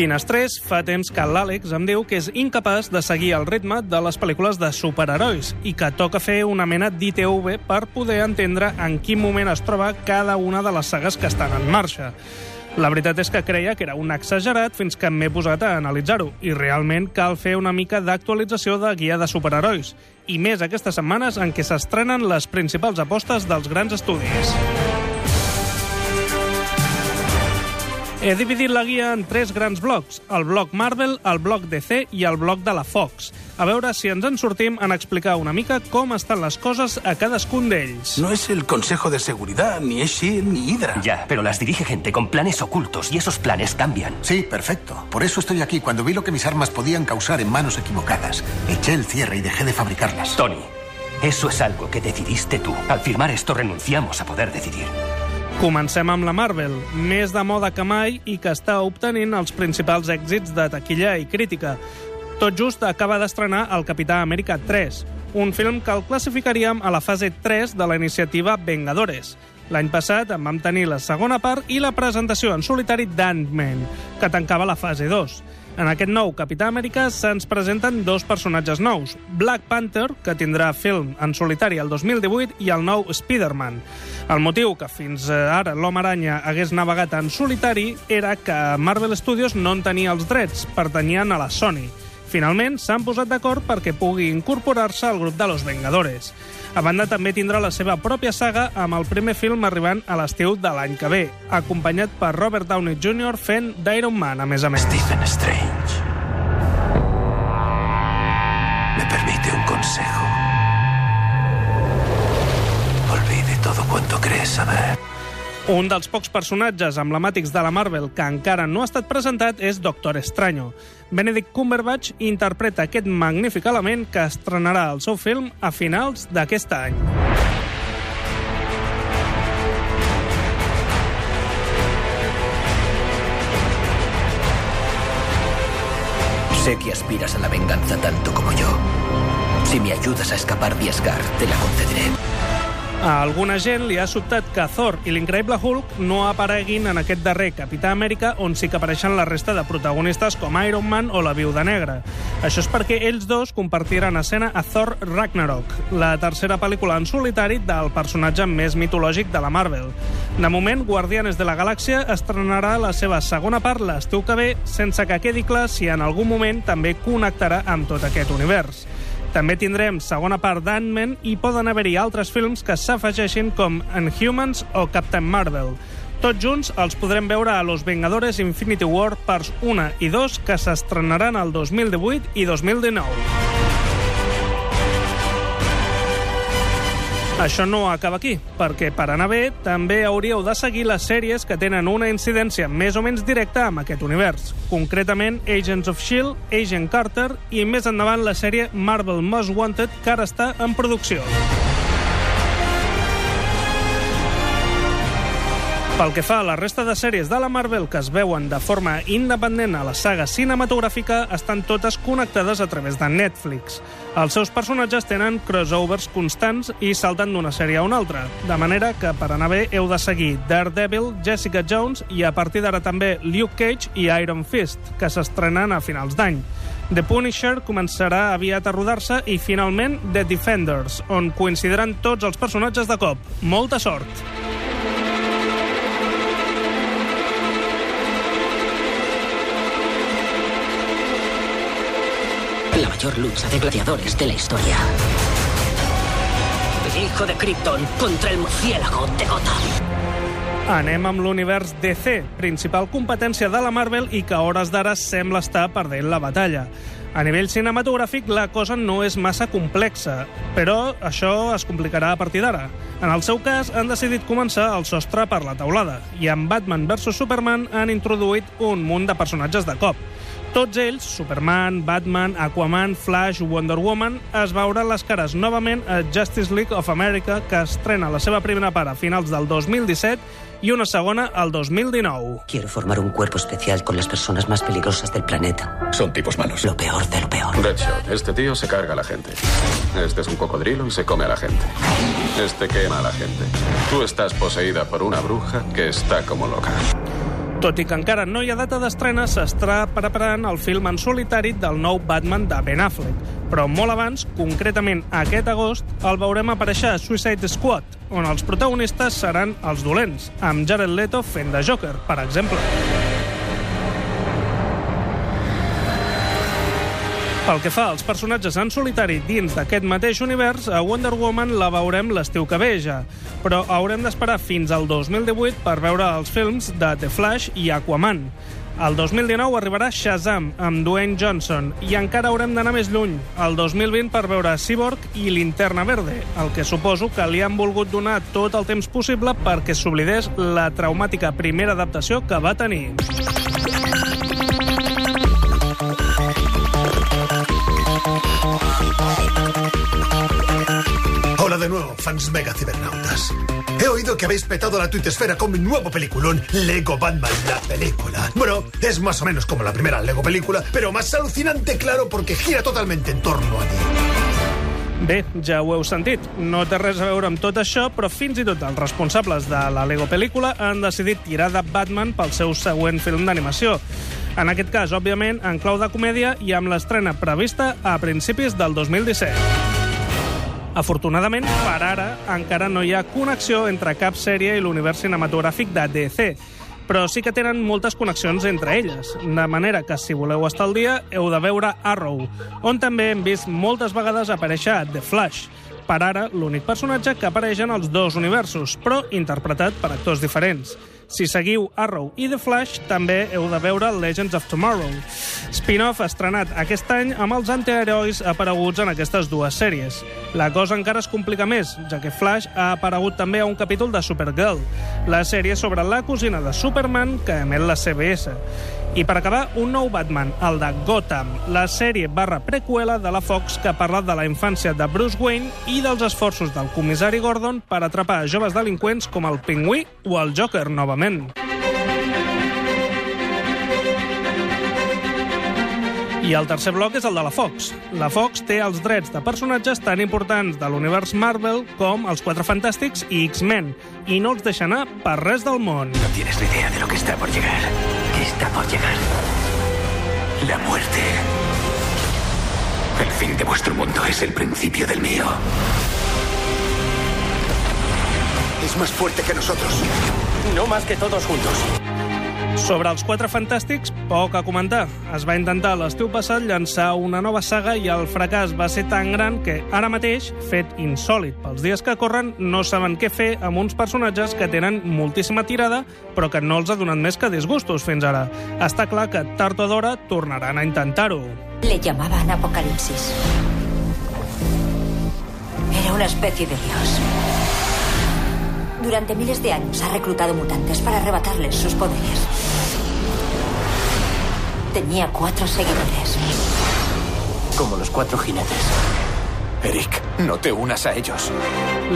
Finestrés, fa temps que l'Àlex em diu que és incapaç de seguir el ritme de les pel·lícules de superherois i que toca fer una mena d'ITV per poder entendre en quin moment es troba cada una de les sagues que estan en marxa. La veritat és que creia que era un exagerat fins que m'he posat a analitzar-ho i realment cal fer una mica d'actualització de guia de superherois i més aquestes setmanes en què s'estrenen les principals apostes dels grans estudis. He dividit la guia en tres grans blocs, el bloc Marvel, el bloc DC i el bloc de la Fox. A veure si ens en sortim en explicar una mica com estan les coses a cadascun d'ells. No es el Consejo de Seguridad, ni es SHIELD, ni Hydra. Ya, pero las dirige gente con planes ocultos y esos planes cambian. Sí, perfecto. Por eso estoy aquí. Cuando vi lo que mis armas podían causar en manos equivocadas, eché el cierre y dejé de fabricarlas. Tony, eso es algo que decidiste tú. Al firmar esto renunciamos a poder decidir. Comencem amb la Marvel, més de moda que mai i que està obtenint els principals èxits de taquilla i crítica. Tot just acaba d'estrenar el Capità Amèrica 3, un film que el classificaríem a la fase 3 de la iniciativa Vengadores. L'any passat en vam tenir la segona part i la presentació en solitari d'Ant-Man, que tancava la fase 2. En aquest nou Capità Amèrica se'ns presenten dos personatges nous, Black Panther, que tindrà film en solitari el 2018, i el nou Spider-Man. El motiu que fins ara l'Home Aranya hagués navegat en solitari era que Marvel Studios no en tenia els drets, pertanyien a la Sony. Finalment, s'han posat d'acord perquè pugui incorporar-se al grup de Los Vengadores. A banda, també tindrà la seva pròpia saga amb el primer film arribant a l'estiu de l'any que ve, acompanyat per Robert Downey Jr. fent d'Iron Man, a més a més. Stephen Strange. Un dels pocs personatges emblemàtics de la Marvel que encara no ha estat presentat és Doctor Extraño. Benedict Cumberbatch interpreta aquest magnífic element que estrenarà el seu film a finals d'aquest any. Sé que aspiras a la venganza tanto como yo. Si me ayudas a escapar de Asgard, te la concederé. A alguna gent li ha sobtat que Thor i l'increïble Hulk no apareguin en aquest darrer Capità Amèrica on sí que apareixen la resta de protagonistes com Iron Man o la Viuda Negra. Això és perquè ells dos compartiran escena a Thor Ragnarok, la tercera pel·lícula en solitari del personatge més mitològic de la Marvel. De moment, Guardianes de la Galàxia estrenarà la seva segona part l'estiu que ve, sense que quedi clar si en algun moment també connectarà amb tot aquest univers. També tindrem segona part d'Ant-Man i poden haver-hi altres films que s'afegeixin com Inhumans o Captain Marvel. Tots junts els podrem veure a Los Vengadores Infinity War parts 1 i 2 que s'estrenaran el 2018 i 2019. Això no acaba aquí, perquè per anar bé també hauríeu de seguir les sèries que tenen una incidència més o menys directa amb aquest univers. Concretament, Agents of S.H.I.E.L.D., Agent Carter i més endavant la sèrie Marvel Most Wanted, que ara està en producció. Pel que fa a la resta de sèries de la Marvel que es veuen de forma independent a la saga cinematogràfica, estan totes connectades a través de Netflix. Els seus personatges tenen crossovers constants i salten d'una sèrie a una altra, de manera que per anar bé heu de seguir Daredevil, Jessica Jones i a partir d'ara també Luke Cage i Iron Fist, que s'estrenen a finals d'any. The Punisher començarà aviat a rodar-se i finalment The Defenders, on coincidiran tots els personatges de cop. Molta sort! Mayor lucha de gladiadores de la historia. El hijo de Krypton contra el murciélago de Gotham. Anem amb l'univers DC, principal competència de la Marvel i que a hores d'ara sembla estar perdent la batalla. A nivell cinematogràfic, la cosa no és massa complexa, però això es complicarà a partir d'ara. En el seu cas, han decidit començar el sostre per la taulada, i amb Batman vs Superman han introduït un munt de personatges de cop. Tots ells, Superman, Batman, Aquaman, Flash, Wonder Woman, es veuran les cares novament a Justice League of America, que estrena la seva primera part a finals del 2017 i una segona al 2019. Quiero formar un cuerpo especial con las personas más peligrosas del planeta. Son tipos malos. Lo peor de lo peor. Deadshot, este tío se carga a la gente. Este es un cocodrilo y se come a la gente. Este quema a la gente. Tú estás poseída por una bruja que está como loca. Tot i que encara no hi ha data d'estrena, s'està preparant el film en solitari del nou Batman de Ben Affleck. Però molt abans, concretament aquest agost, el veurem aparèixer a Suicide Squad, on els protagonistes seran els dolents, amb Jared Leto fent de Joker, per exemple. Pel que fa als personatges en solitari dins d'aquest mateix univers, a Wonder Woman la veurem l'estiu que ve ja, però haurem d'esperar fins al 2018 per veure els films de The Flash i Aquaman. El 2019 arribarà Shazam, amb Dwayne Johnson, i encara haurem d'anar més lluny, el 2020 per veure Cyborg i Linterna Verde, el que suposo que li han volgut donar tot el temps possible perquè s'oblidés la traumàtica primera adaptació que va tenir. Hola de nuevo, fans mega cibernautas. He oído que habéis petado la tuitesfera con mi nuevo peliculón, Lego Batman, la película. Bueno, es más o menos como la primera Lego película, pero más alucinante, claro, porque gira totalmente en torno a mí. Bé, ja ho heu sentit. No té res a veure amb tot això, però fins i tot els responsables de la Lego pel·lícula han decidit tirar de Batman pel seu següent film d'animació. En aquest cas, òbviament, en clau de comèdia i amb l'estrena prevista a principis del 2017. Afortunadament, per ara, encara no hi ha connexió entre cap sèrie i l'univers cinematogràfic de DC, però sí que tenen moltes connexions entre elles, de manera que, si voleu estar al dia, heu de veure Arrow, on també hem vist moltes vegades aparèixer The Flash, per ara l'únic personatge que apareix en els dos universos, però interpretat per actors diferents. Si seguiu Arrow i The Flash, també heu de veure Legends of Tomorrow. Spin-off estrenat aquest any amb els antiherois apareguts en aquestes dues sèries. La cosa encara es complica més, ja que Flash ha aparegut també a un capítol de Supergirl, la sèrie sobre la cosina de Superman que emet la CBS. I per acabar, un nou Batman, el de Gotham, la sèrie barra preqüela de la Fox que parla de la infància de Bruce Wayne i dels esforços del comissari Gordon per atrapar joves delinqüents com el Pingüí o el Joker novament. I el tercer bloc és el de la Fox. La Fox té els drets de personatges tan importants de l'univers Marvel com els Quatre Fantàstics i X-Men, i no els deixa anar per res del món. No tienes ni idea de lo que está por llegar. ¿Qué está por llegar? La muerte. El fin de vuestro mundo es el principio del mío. Es más fuerte que nosotros. No más que todos juntos. Sobre els Quatre Fantàstics, poc a comentar. Es va intentar l'estiu passat llançar una nova saga i el fracàs va ser tan gran que ara mateix, fet insòlid pels dies que corren, no saben què fer amb uns personatges que tenen moltíssima tirada però que no els ha donat més que disgustos fins ara. Està clar que tard o d'hora tornaran a intentar-ho. Le llamaban Apocalipsis. Era una especie de dios. Durante miles de años ha reclutado mutantes para arrebatarles sus poderes. Tenía cuatro seguidores. Como los cuatro jinetes. Eric, no te unas a ellos.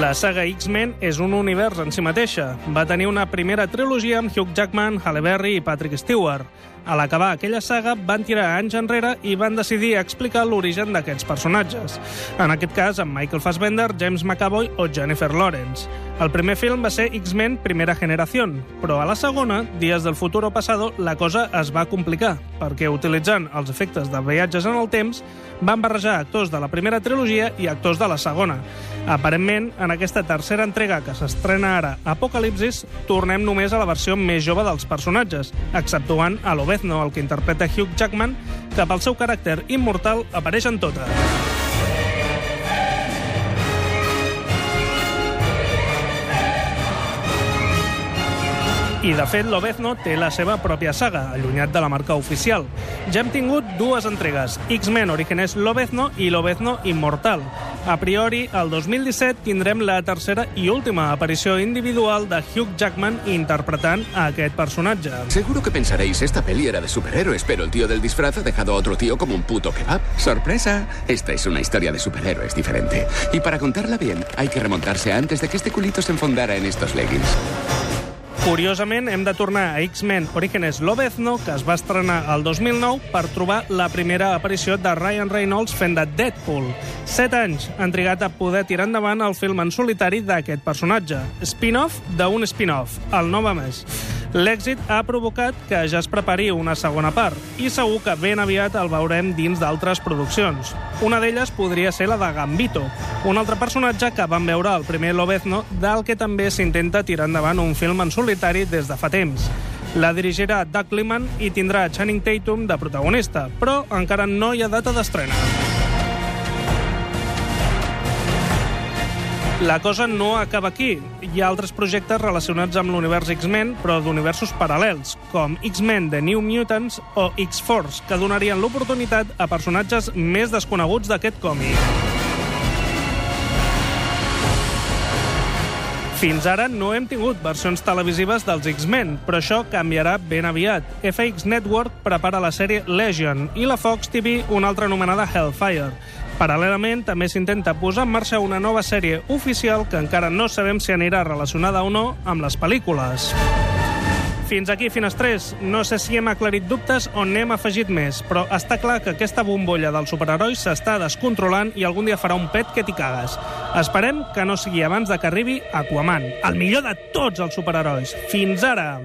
La saga X-Men és un univers en si mateixa. Va tenir una primera trilogia amb Hugh Jackman, Halle Berry i Patrick Stewart. A l'acabar aquella saga, van tirar anys enrere i van decidir explicar l'origen d'aquests personatges. En aquest cas, amb Michael Fassbender, James McAvoy o Jennifer Lawrence. El primer film va ser X-Men Primera Generació, però a la segona, Dies del futuro pasado, la cosa es va complicar, perquè utilitzant els efectes de viatges en el temps, van barrejar actors de la primera trilogia i actors de la segona. Aparentment, en aquesta tercera entrega que s'estrena ara, Apocalipsis, tornem només a la versió més jove dels personatges, exceptuant a Lobezno, el que interpreta Hugh Jackman, que pel seu caràcter immortal apareix en totes. I, de fet, Lobezno té la seva pròpia saga, allunyat de la marca oficial. Ja hem tingut dues entregues, X-Men Orígenes Lobezno i Lobezno Immortal. A priori, el 2017 tindrem la tercera i última aparició individual de Hugh Jackman interpretant a aquest personatge. Seguro que pensaréis, esta peli era de superhéroes, pero el tío del disfraz ha dejado a otro tío como un puto kebab. ¡Sorpresa! Esta es una historia de superhéroes diferente. Y para contarla bien, hay que remontarse antes de que este culito se enfondara en estos leggings. Curiosament, hem de tornar a X-Men Orígenes Lobezno, que es va estrenar el 2009 per trobar la primera aparició de Ryan Reynolds fent de Deadpool. Set anys han trigat a poder tirar endavant el film en solitari d'aquest personatge. Spin-off d'un spin-off, el no va més. L'èxit ha provocat que ja es prepari una segona part i segur que ben aviat el veurem dins d'altres produccions. Una d'elles podria ser la de Gambito, un altre personatge que vam veure al primer Lobezno, del que també s'intenta tirar endavant un film en solitari des de fa temps. La dirigirà Doug Liman i tindrà Channing Tatum de protagonista, però encara no hi ha data d'estrena. La cosa no acaba aquí. Hi ha altres projectes relacionats amb l'univers X-Men, però d'universos paral·lels, com X-Men The New Mutants o X-Force, que donarien l'oportunitat a personatges més desconeguts d'aquest còmic. Fins ara no hem tingut versions televisives dels X-Men, però això canviarà ben aviat. FX Network prepara la sèrie Legion i la Fox TV una altra anomenada Hellfire. Paral·lelament, també s'intenta posar en marxa una nova sèrie oficial que encara no sabem si anirà relacionada o no amb les pel·lícules. Fins aquí, Finestrés. No sé si hem aclarit dubtes o n'hem afegit més, però està clar que aquesta bombolla dels superherois s'està descontrolant i algun dia farà un pet que t'hi cagues. Esperem que no sigui abans de que arribi Aquaman, el millor de tots els superherois. Fins ara!